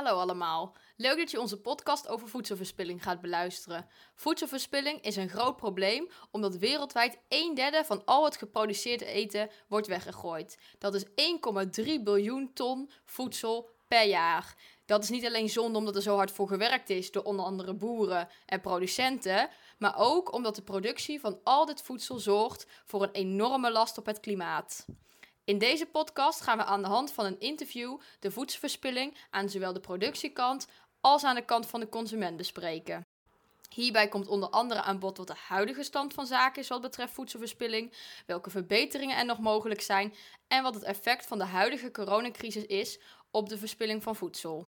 Hallo allemaal. Leuk dat je onze podcast over voedselverspilling gaat beluisteren. Voedselverspilling is een groot probleem omdat wereldwijd een derde van al het geproduceerde eten wordt weggegooid. Dat is 1,3 biljoen ton voedsel per jaar. Dat is niet alleen zonde omdat er zo hard voor gewerkt is door onder andere boeren en producenten, maar ook omdat de productie van al dit voedsel zorgt voor een enorme last op het klimaat. In deze podcast gaan we aan de hand van een interview de voedselverspilling aan zowel de productiekant als aan de kant van de consument bespreken. Hierbij komt onder andere aan bod wat de huidige stand van zaken is wat betreft voedselverspilling, welke verbeteringen er nog mogelijk zijn en wat het effect van de huidige coronacrisis is op de verspilling van voedsel.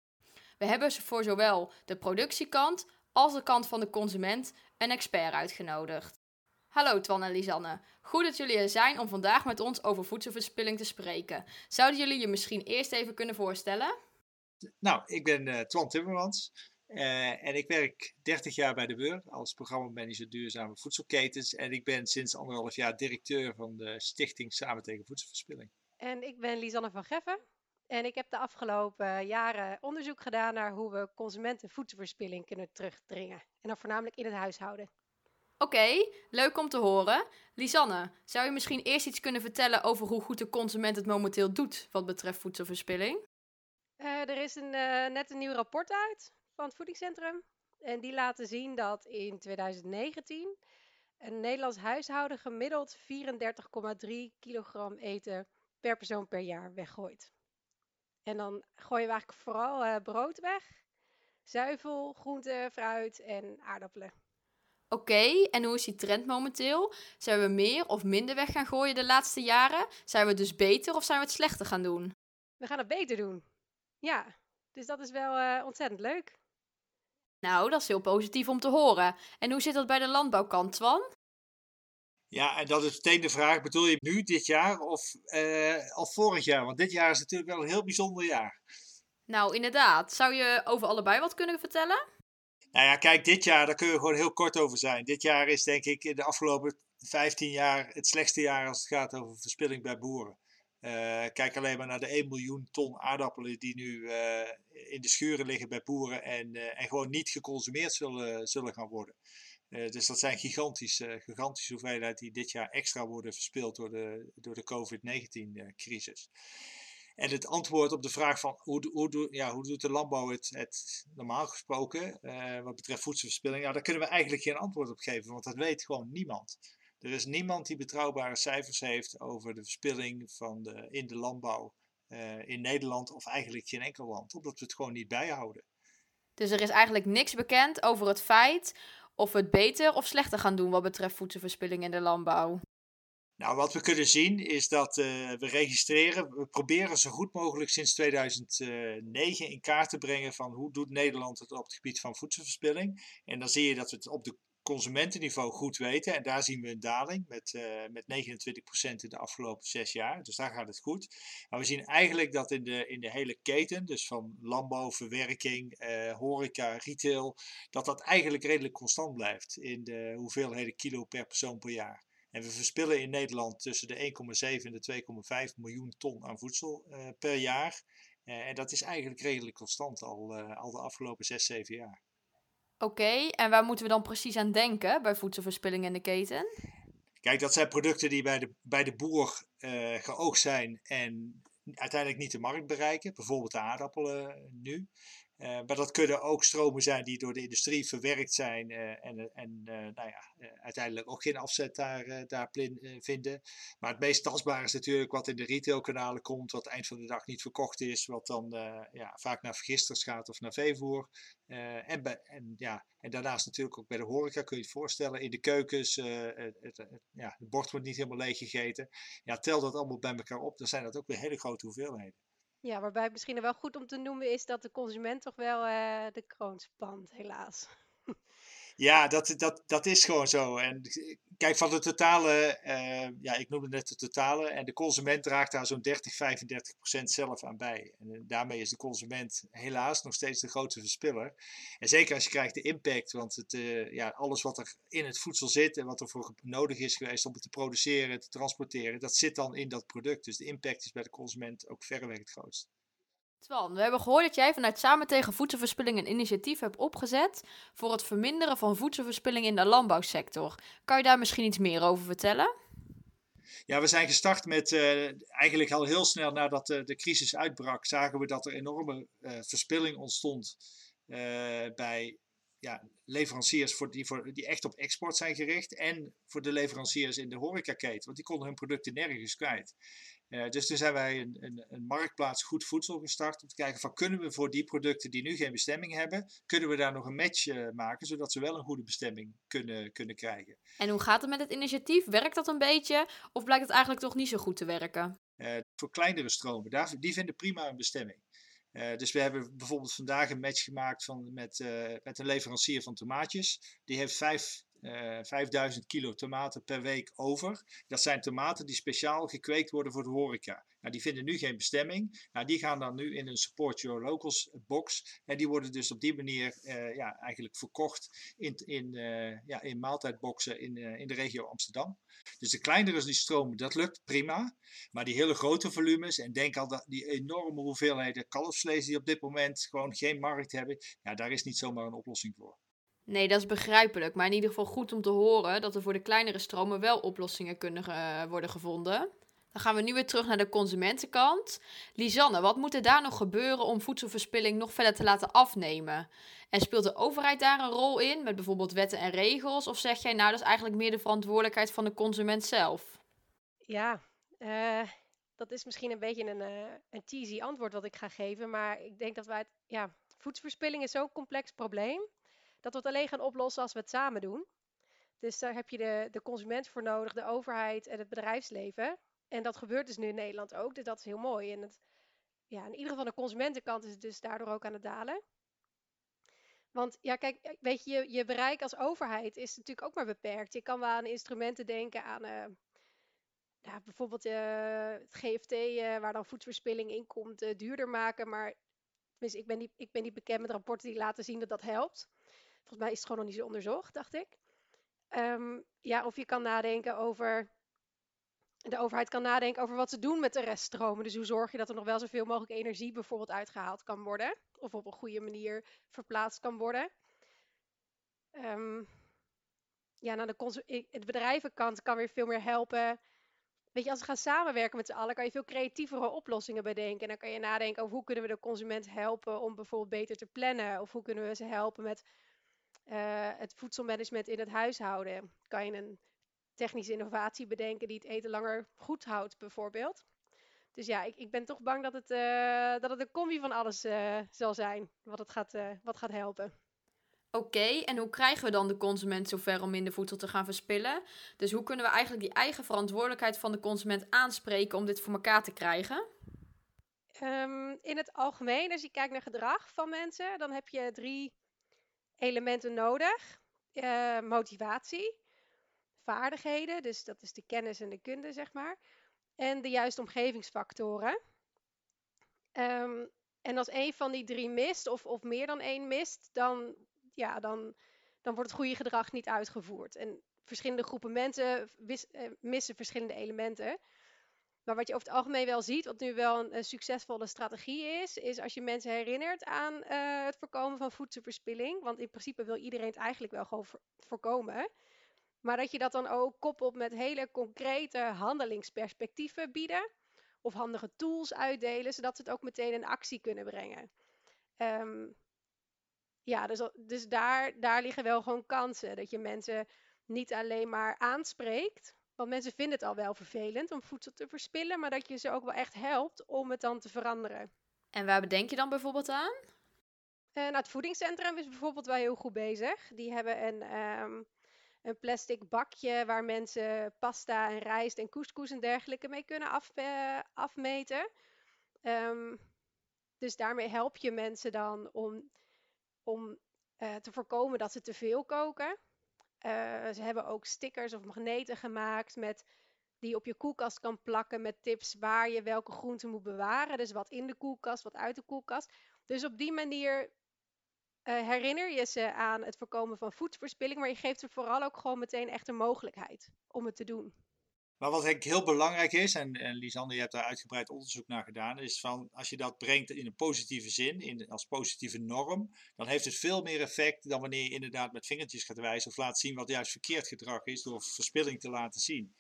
We hebben voor zowel de productiekant als de kant van de consument een expert uitgenodigd. Hallo Twan en Lisanne. Goed dat jullie er zijn om vandaag met ons over voedselverspilling te spreken. Zouden jullie je misschien eerst even kunnen voorstellen? Nou, ik ben uh, Twan Timmermans uh, en ik werk 30 jaar bij de Beur als programmamanager duurzame voedselketens. En ik ben sinds anderhalf jaar directeur van de stichting Samen tegen Voedselverspilling. En ik ben Lisanne van Geffen en ik heb de afgelopen jaren onderzoek gedaan naar hoe we consumenten voedselverspilling kunnen terugdringen. En dan voornamelijk in het huishouden. Oké, leuk om te horen. Lisanne, zou je misschien eerst iets kunnen vertellen over hoe goed de consument het momenteel doet wat betreft voedselverspilling? Uh, er is een, uh, net een nieuw rapport uit van het Voedingscentrum. En die laten zien dat in 2019 een Nederlands huishouden gemiddeld 34,3 kilogram eten per persoon per jaar weggooit. En dan gooien we eigenlijk vooral uh, brood weg, zuivel, groenten, fruit en aardappelen. Oké, en hoe is die trend momenteel? Zijn we meer of minder weg gaan gooien de laatste jaren? Zijn we dus beter of zijn we het slechter gaan doen? We gaan het beter doen. Ja, dus dat is wel uh, ontzettend leuk. Nou, dat is heel positief om te horen. En hoe zit dat bij de landbouwkant, Twan? Ja, en dat is meteen de vraag, bedoel je nu dit jaar of uh, al vorig jaar? Want dit jaar is natuurlijk wel een heel bijzonder jaar. Nou, inderdaad. Zou je over allebei wat kunnen vertellen? Nou ja, kijk, dit jaar, daar kunnen we gewoon heel kort over zijn. Dit jaar is denk ik in de afgelopen 15 jaar het slechtste jaar als het gaat over verspilling bij boeren. Uh, kijk alleen maar naar de 1 miljoen ton aardappelen die nu uh, in de schuren liggen bij boeren en, uh, en gewoon niet geconsumeerd zullen, zullen gaan worden. dus dat zijn gigantische, gigantische hoeveelheden die dit jaar extra worden verspild door de, door de COVID-19-crisis. En het antwoord op de vraag van hoe, hoe, ja, hoe doet de landbouw het, het normaal gesproken uh, wat betreft voedselverspilling, ja, daar kunnen we eigenlijk geen antwoord op geven, want dat weet gewoon niemand. Er is niemand die betrouwbare cijfers heeft over de verspilling van in de landbouw uh, in Nederland of eigenlijk geen enkel land, omdat we het gewoon niet bijhouden. Dus er is eigenlijk niks bekend over het feit of we het beter of slechter gaan doen wat betreft voedselverspilling in de landbouw. Nou, wat we kunnen zien is dat uh, we registreren, we proberen zo goed mogelijk sinds 2009 in kaart te brengen van hoe doet Nederland het op het gebied van voedselverspilling. En dan zie je dat we het op de consumentenniveau goed weten. En daar zien we een daling met, uh, met 29% in de afgelopen zes jaar. Dus daar gaat het goed. Maar we zien eigenlijk dat in de, in de hele keten, dus van landbouw, verwerking, horeca, retail, dat dat eigenlijk redelijk constant blijft in de hoeveelheden kilo per persoon per jaar. En we verspillen in Nederland tussen de 1,7 en de 2,5 miljoen ton aan voedsel uh, per jaar. Uh, en dat is eigenlijk redelijk constant al, uh, al de afgelopen 6, 7 jaar. Oké, okay, en waar moeten we dan precies aan denken bij voedselverspilling in de keten? Kijk, dat zijn producten die bij de, bij de boer geoogst zijn en uiteindelijk niet de markt bereiken. Bijvoorbeeld de aardappelen nu. Uh, maar dat kunnen ook stromen zijn die door de industrie verwerkt zijn uh, en, en uh, nou ja, uiteindelijk ook geen afzet daar, daar vinden. Maar het meest tastbare is natuurlijk wat in de retailkanalen komt, wat eind van de dag niet verkocht is, wat dan ja, vaak naar vergisters gaat of naar veevoer. en, en, ja, en daarnaast natuurlijk ook bij de horeca kun je het voorstellen, in de keukens, het, het, ja, bord wordt niet helemaal leeg gegeten. Ja, tel dat allemaal bij elkaar op, dan zijn dat ook weer hele grote hoeveelheden. Ja, waarbij misschien wel goed om te noemen is dat de consument toch wel uh, de kroon spant, helaas. Ja, dat, dat, dat is gewoon zo. En kijk, van de totale, uh, ja, ik noemde net de totale, en de consument draagt daar zo'n 30, 35 procent zelf aan bij. En uh, daarmee is de consument helaas nog steeds de grootste verspiller. En zeker als je krijgt de impact, want het, uh, ja, alles wat er in het voedsel zit en wat er voor nodig is geweest om het te produceren, te transporteren, dat zit dan in dat product. Dus de impact is bij de consument ook verreweg het grootst. Twan, we hebben gehoord dat jij vanuit Samen tegen Voedselverspilling een initiatief hebt opgezet voor het verminderen van voedselverspilling in de landbouwsector. Kan je daar misschien iets meer over vertellen? Ja, we zijn gestart met uh, eigenlijk al heel snel nadat de, crisis uitbrak, zagen we dat er enorme uh, verspilling ontstond uh, bij ja, leveranciers voor die, voor, die echt op export zijn gericht en voor de leveranciers in de horecaketen, want die konden hun producten nergens kwijt. Uh, dus toen zijn wij een, een, een, marktplaats goed voedsel gestart om te kijken van kunnen we voor die producten die nu geen bestemming hebben, kunnen we daar nog een match uh, maken zodat ze wel een goede bestemming kunnen, kunnen krijgen. En hoe gaat het met het initiatief? Werkt dat een beetje of blijkt het eigenlijk toch niet zo goed te werken? Uh, voor kleinere stromen, daar, die vinden prima een bestemming. Uh, dus we hebben bijvoorbeeld vandaag een match gemaakt van, met, uh, met een leverancier van tomaatjes. Die heeft vijf uh, eh, 5000 kilo tomaten per week over. Dat zijn tomaten die speciaal gekweekt worden voor de horeca. Nou, die vinden nu geen bestemming. Nou, die gaan dan nu in een Support Your Locals box. En die worden dus op die manier uh, ja, eigenlijk verkocht in, in, uh, ja, in maaltijdboxen in, in de regio Amsterdam. Dus de kleinere die stromen, dat lukt prima. Maar die hele grote volumes, en denk al dat die enorme hoeveelheden kalfsvlees die op dit moment gewoon geen markt hebben, ja, daar is niet zomaar een oplossing voor. Nee, dat is begrijpelijk. Maar in ieder geval goed om te horen dat er voor de kleinere stromen wel oplossingen kunnen uh, worden gevonden. Dan gaan we nu weer terug naar de consumentenkant. Lisanne, wat moet er daar nog gebeuren om voedselverspilling nog verder te laten afnemen? En speelt de overheid daar een rol in, met bijvoorbeeld wetten en regels? Of zeg jij nou dat is eigenlijk meer de verantwoordelijkheid van de consument zelf? Ja, uh, dat is misschien een beetje een, uh, een cheesy antwoord wat ik ga geven. Maar ik denk dat wij ja, voedselverspilling is zo'n complex probleem dat we het alleen gaan oplossen als we het samen doen. Dus daar heb je de, de consument voor nodig, de overheid en het bedrijfsleven. En dat gebeurt dus nu in Nederland ook, dus dat is heel mooi. En het, ja, in ieder geval de consumentenkant is het dus daardoor ook aan het dalen. Want ja, kijk, weet je, je, bereik als overheid is natuurlijk ook maar beperkt. Je kan wel aan instrumenten denken, aan ja, bijvoorbeeld uh, het GFT, eh, waar dan voedselverspilling in komt, duurder maken. Maar ik ben, niet, ik ben niet bekend met rapporten die laten zien dat dat helpt. Volgens mij is het gewoon nog niet zo onderzocht, dacht ik. Um, ja, of je kan nadenken over. De overheid kan nadenken over wat ze doen met de reststromen. Dus hoe zorg je dat er nog wel zoveel mogelijk energie bijvoorbeeld uitgehaald kan worden. Of op een goede manier verplaatst kan worden. Um, ja, nou de, de bedrijvenkant kan weer veel meer helpen. Weet je, als we gaan samenwerken met z'n allen, kan je veel creatievere oplossingen bedenken. En dan kan je nadenken over hoe kunnen we de consument helpen om bijvoorbeeld beter te plannen. Of hoe kunnen we ze helpen met uh, het voedselmanagement in het huishouden. Kan je een technische innovatie bedenken die het eten langer goed houdt, bijvoorbeeld. Dus ja, ik, ik ben toch bang dat het, uh, dat het een combi van alles uh, zal zijn wat, het gaat, wat gaat helpen. Oké, okay, en hoe krijgen we dan de consument zover om minder voedsel te gaan verspillen? Dus hoe kunnen we eigenlijk die eigen verantwoordelijkheid van de consument aanspreken om dit voor elkaar te krijgen? Um, in het algemeen, als je kijkt naar gedrag van mensen, dan heb je drie elementen nodig. Uh, motivatie, vaardigheden, dus dat is de kennis en de kunde, zeg maar. En de juiste omgevingsfactoren. Um, en als een van die drie mist, of, of meer dan één mist, dan, ja, dan, dan wordt het goede gedrag niet uitgevoerd. En verschillende groepen mensen uh, missen verschillende elementen. Maar wat je over het algemeen wel ziet, wat nu wel een, succesvolle strategie is, is als je mensen herinnert aan uh, het voorkomen van voedselverspilling. Want in principe wil iedereen het eigenlijk wel gewoon voorkomen. Maar dat je dat dan ook koppelt met hele concrete handelingsperspectieven bieden. Of handige tools uitdelen, zodat ze het ook meteen in actie kunnen brengen. Um, ja, dus, dus daar, daar liggen wel gewoon kansen. Dat je mensen niet alleen maar aanspreekt, want mensen vinden het al wel vervelend om voedsel te verspillen, maar dat je ze ook wel echt helpt om het dan te veranderen. En waar bedenk je dan bijvoorbeeld aan? Uh, nou, het voedingscentrum is bijvoorbeeld wel heel goed bezig. Die hebben een, um, een plastic bakje waar mensen pasta en rijst en couscous en dergelijke mee kunnen af, uh, afmeten. Um, dus daarmee help je mensen dan om, om uh, te voorkomen dat ze te veel koken. Uh, ze hebben ook stickers of magneten gemaakt met, die je op je koelkast kan plakken met tips waar je welke groenten moet bewaren. Dus wat in de koelkast, wat uit de koelkast. Dus op die manier uh, herinner je ze aan het voorkomen van voedselverspilling, maar je geeft ze vooral ook gewoon meteen echt een mogelijkheid om het te doen. Maar wat ik heel belangrijk is, en, en Lisanne, je hebt daar uitgebreid onderzoek naar gedaan, is van als je dat brengt in een positieve zin, in, als positieve norm, dan heeft het veel meer effect dan wanneer je inderdaad met vingertjes gaat wijzen of laat zien wat juist verkeerd gedrag is door verspilling te laten zien.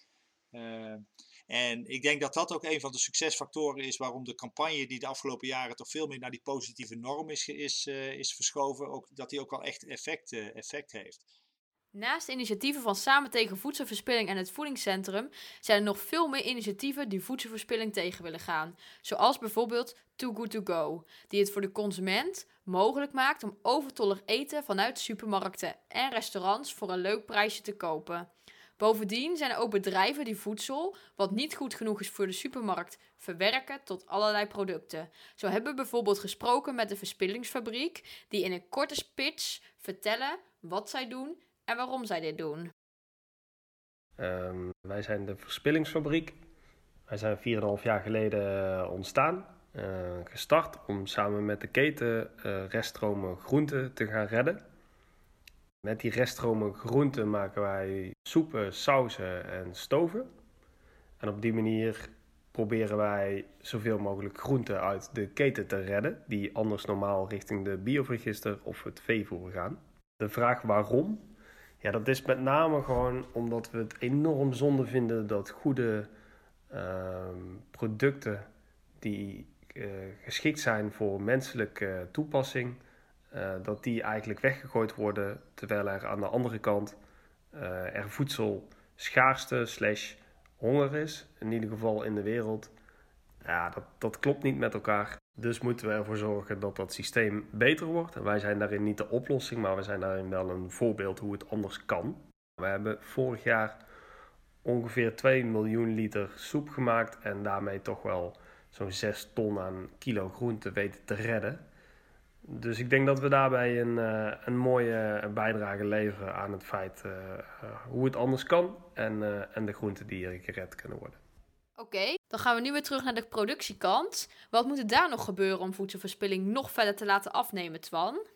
Uh, en ik denk dat dat ook een van de succesfactoren is waarom de campagne die de afgelopen jaren toch veel meer naar die positieve norm is, is, uh, is verschoven, ook, dat die ook wel echt effect, uh, effect heeft. Naast initiatieven van Samen tegen voedselverspilling en het Voedingscentrum zijn er nog veel meer initiatieven die voedselverspilling tegen willen gaan. Zoals bijvoorbeeld Too Good To Go, die het voor de consument mogelijk maakt om overtollig eten vanuit supermarkten en restaurants voor een leuk prijsje te kopen. Bovendien zijn er ook bedrijven die voedsel, wat niet goed genoeg is voor de supermarkt, verwerken tot allerlei producten. Zo hebben we bijvoorbeeld gesproken met de Verspillingsfabriek, die in een korte pitch vertellen wat zij doen en waarom zij dit doen. Um, wij zijn de Verspillingsfabriek. Wij zijn 4,5 jaar geleden eh, ontstaan, uh, gestart om samen met de keten uh, reststromen groenten te gaan redden. Met die reststromen groenten maken wij soepen, sauzen en stoven. En op die manier proberen wij zoveel mogelijk groenten uit de keten te redden, die anders normaal richting de biovergister of het veevoer gaan. De vraag waarom ja, dat is met name gewoon omdat we het enorm zonde vinden dat goede uh, producten die uh, geschikt zijn voor menselijke toepassing, uh, dat die eigenlijk weggegooid worden, terwijl er aan de andere kant er voedsel schaarste slash honger is, in ieder geval in de wereld. Ja, dat, dat klopt niet met elkaar. Dus moeten we ervoor zorgen dat dat systeem beter wordt. En wij zijn daarin niet de oplossing, maar we zijn daarin wel een voorbeeld hoe het anders kan. We hebben vorig jaar ongeveer 2 miljoen liter soep gemaakt en daarmee toch wel zo'n 6 ton aan kilo groente weten te redden. Dus ik denk dat we daarbij een, uh, een mooie bijdrage leveren aan het feit uh, uh, hoe het anders kan en, en de groenten die er gered kunnen worden. Oké, dan gaan we nu weer terug naar de productiekant. Wat moet er daar nog gebeuren om voedselverspilling nog verder te laten afnemen, Twan?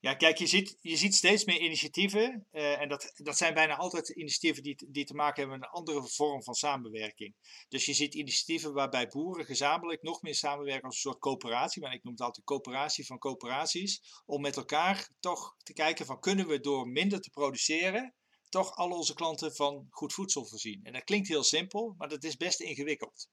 Ja, kijk, je ziet, je ziet steeds meer initiatieven. Uh, en dat, dat zijn bijna altijd initiatieven die, die te maken hebben met een andere vorm van samenwerking. Dus je ziet initiatieven waarbij boeren gezamenlijk nog meer samenwerken als een soort coöperatie. Maar ik noem het altijd coöperatie van coöperaties. Om met elkaar toch te kijken van kunnen we door minder te produceren toch al onze klanten van goed voedsel voorzien. En dat klinkt heel simpel, maar dat is best ingewikkeld.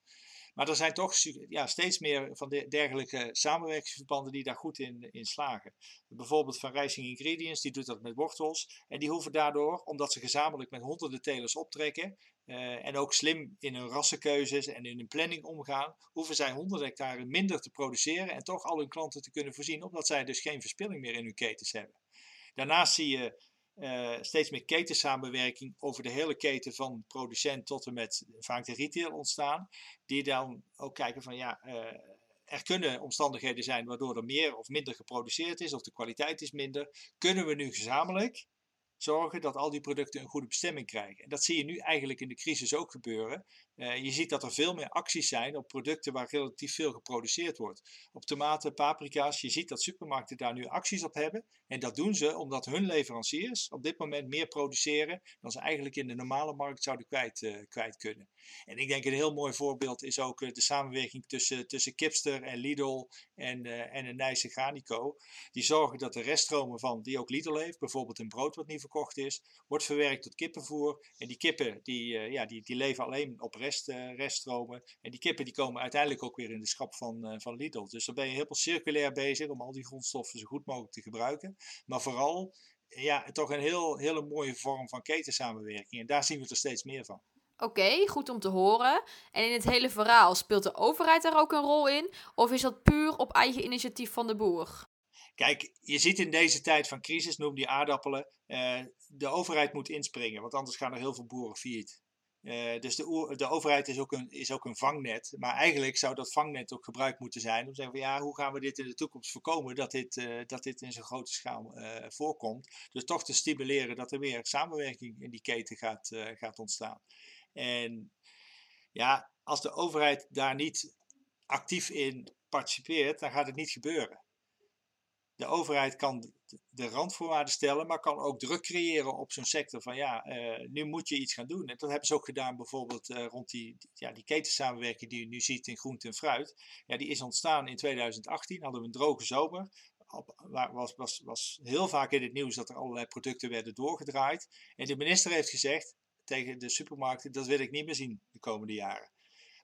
Maar er zijn toch ja, steeds meer van de, dergelijke samenwerkingsverbanden die daar goed in, in slagen. Bijvoorbeeld van Rising Ingredients, die doet dat met wortels. En die hoeven daardoor, omdat ze gezamenlijk met honderden telers optrekken, uh, en ook slim in hun rassenkeuzes en in hun planning omgaan, hoeven zij 100 hectare minder te produceren en toch al hun klanten te kunnen voorzien, omdat zij dus geen verspilling meer in hun ketens hebben. Daarnaast zie je uh, steeds meer ketensamenwerking over de hele keten van producent tot en met vaak de retail ontstaan. Die dan ook kijken van ja, uh, er kunnen omstandigheden zijn waardoor er meer of minder geproduceerd is of de kwaliteit is minder. Kunnen we nu gezamenlijk zorgen dat al die producten een goede bestemming krijgen. En dat zie je nu eigenlijk in de crisis ook gebeuren. Uh, je ziet dat er veel meer acties zijn op producten waar relatief veel geproduceerd wordt. Op tomaten, paprika's. Je ziet dat supermarkten daar nu acties op hebben. En dat doen ze omdat hun leveranciers op dit moment meer produceren dan ze eigenlijk in de normale markt zouden kwijt, uh, kwijt kunnen. En ik denk een heel mooi voorbeeld is ook uh, de samenwerking tussen, tussen Kipster en Lidl en, en een Nijse Granico. Die zorgen dat de reststromen van, die ook Lidl heeft, bijvoorbeeld een brood wat niet verkocht is, wordt verwerkt tot kippenvoer. En die kippen die, ja, die, die leven alleen op rest, uh, reststromen. En die kippen die komen uiteindelijk ook weer in de schap van, uh, van Lidl. Dus dan ben je heel circulair bezig om al die grondstoffen zo goed mogelijk te gebruiken. Maar vooral ja, toch een heel, hele mooie vorm van ketensamenwerking. En daar zien we er steeds meer van. Oké, okay, goed om te horen. En in het hele verhaal speelt de overheid daar ook een rol in? Of is dat puur op eigen initiatief van de boer? Kijk, je ziet in deze tijd van crisis, noem die aardappelen, uh, de overheid moet inspringen, want anders gaan er heel veel boeren failliet. Uh, dus de, de, overheid is ook, een, is ook een vangnet. Maar eigenlijk zou dat vangnet ook gebruikt moeten zijn om te zeggen van ja, hoe gaan we dit in de toekomst voorkomen dat dit, uh, dat dit in zo'n grote schaal uh, voorkomt. Dus toch te stimuleren dat er meer samenwerking in die keten gaat, gaat ontstaan. En ja, als de overheid daar niet actief in participeert, dan gaat het niet gebeuren. De overheid kan de randvoorwaarden stellen, maar kan ook druk creëren op zo'n sector van ja, uh, nu moet je iets gaan doen. En dat hebben ze ook gedaan bijvoorbeeld uh, rond die, ja, die ketensamenwerking die je nu ziet in groente en fruit. Ja, die is ontstaan in 2018, hadden we een droge zomer. Op, was, was, was heel vaak in het nieuws dat er allerlei producten werden doorgedraaid. En de minister heeft gezegd tegen de supermarkten, dat wil ik niet meer zien de komende jaren.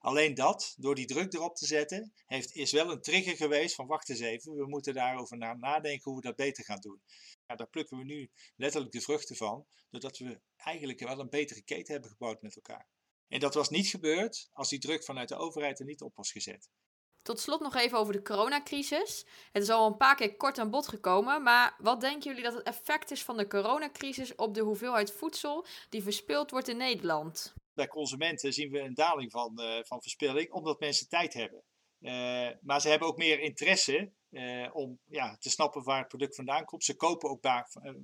Alleen dat, door die druk erop te zetten, heeft, is wel een trigger geweest van wacht eens even, we moeten daarover na, nadenken hoe we dat beter gaan doen. Ja, daar plukken we nu letterlijk de vruchten van, doordat we eigenlijk wel een betere keten hebben gebouwd met elkaar. En dat was niet gebeurd als die druk vanuit de overheid er niet op was gezet. Tot slot nog even over de coronacrisis. Het is al een paar keer kort aan bod gekomen, maar wat denken jullie dat het effect is van de coronacrisis op de hoeveelheid voedsel die verspild wordt in Nederland? Bij consumenten zien we een daling van, uh, van verspilling, omdat mensen tijd hebben. Uh, maar ze hebben ook meer interesse uh, om ja, te snappen waar het product vandaan komt. Ze kopen ook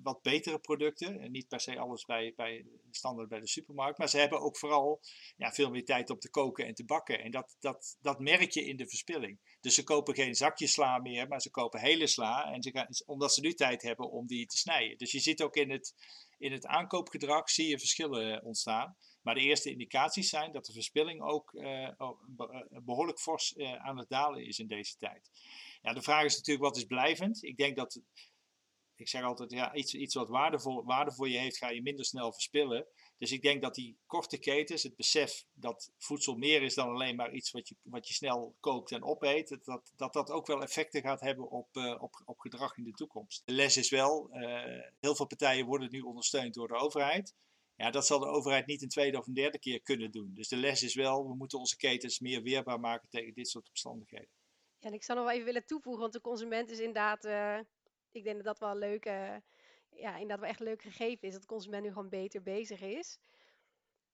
wat betere producten. En niet per se alles bij, bij standaard bij de supermarkt. Maar ze hebben ook vooral ja, veel meer tijd om te koken en te bakken. En dat, dat, dat merk je in de verspilling. Dus ze kopen geen zakjes sla meer, maar ze kopen hele sla. En ze gaan, omdat ze nu tijd hebben om die te snijden. Dus je ziet ook in het, in het aankoopgedrag zie je verschillen ontstaan. Maar de eerste indicaties zijn dat de verspilling ook uh, behoorlijk fors uh, aan het dalen is in deze tijd. Ja, de vraag is natuurlijk wat is blijvend. Ik denk dat, ik zeg altijd, ja, iets, iets wat waardevol, waarde voor je heeft, ga je minder snel verspillen. Dus ik denk dat die korte ketens, het besef dat voedsel meer is dan alleen maar iets wat je, wat je snel koopt en opeet, dat dat, dat, dat ook wel effecten gaat hebben op, op, op gedrag in de toekomst. De les is wel, heel veel partijen worden nu ondersteund door de overheid. Ja, dat zal de overheid niet een tweede of een derde keer kunnen doen. Dus de les is wel, we moeten onze ketens meer weerbaar maken tegen dit soort omstandigheden. Ja, en ik zou nog wel even willen toevoegen, want de consument is inderdaad, uh, ik denk dat dat wel leuk, uh, ja, inderdaad wel echt leuk gegeven is, dat de consument nu gewoon beter bezig is.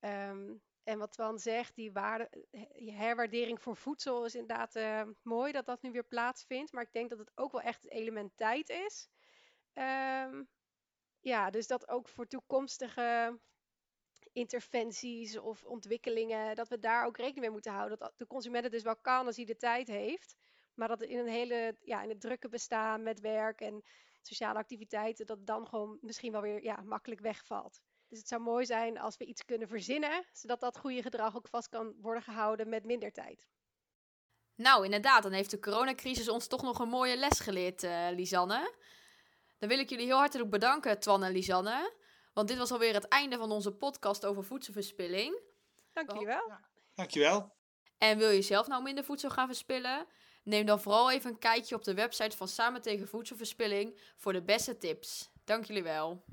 Um, en wat Twan zegt, die waarde, herwaardering voor voedsel is inderdaad uh, mooi dat dat nu weer plaatsvindt. Maar ik denk dat het ook wel echt het element tijd is. Um, ja, dus dat ook voor toekomstige interventies of ontwikkelingen, dat we daar ook rekening mee moeten houden. Dat de consument het dus wel kan als hij de tijd heeft, maar dat in een hele, ja, in het drukke bestaan met werk en sociale activiteiten, dat dan gewoon misschien wel weer ja, makkelijk wegvalt. Dus het zou mooi zijn als we iets kunnen verzinnen, zodat dat goede gedrag ook vast kan worden gehouden met minder tijd. Nou, inderdaad, dan heeft de coronacrisis ons toch nog een mooie les geleerd, uh, Lisanne. Dan wil ik jullie heel hartelijk bedanken, Twan en Lisanne. Want dit was alweer het einde van onze podcast over voedselverspilling. Dank jullie wel. Ja. Dankjewel. En wil je zelf nou minder voedsel gaan verspillen? Neem dan vooral even een kijkje op de website van Samen tegen Voedselverspilling voor de beste tips. Dank jullie wel.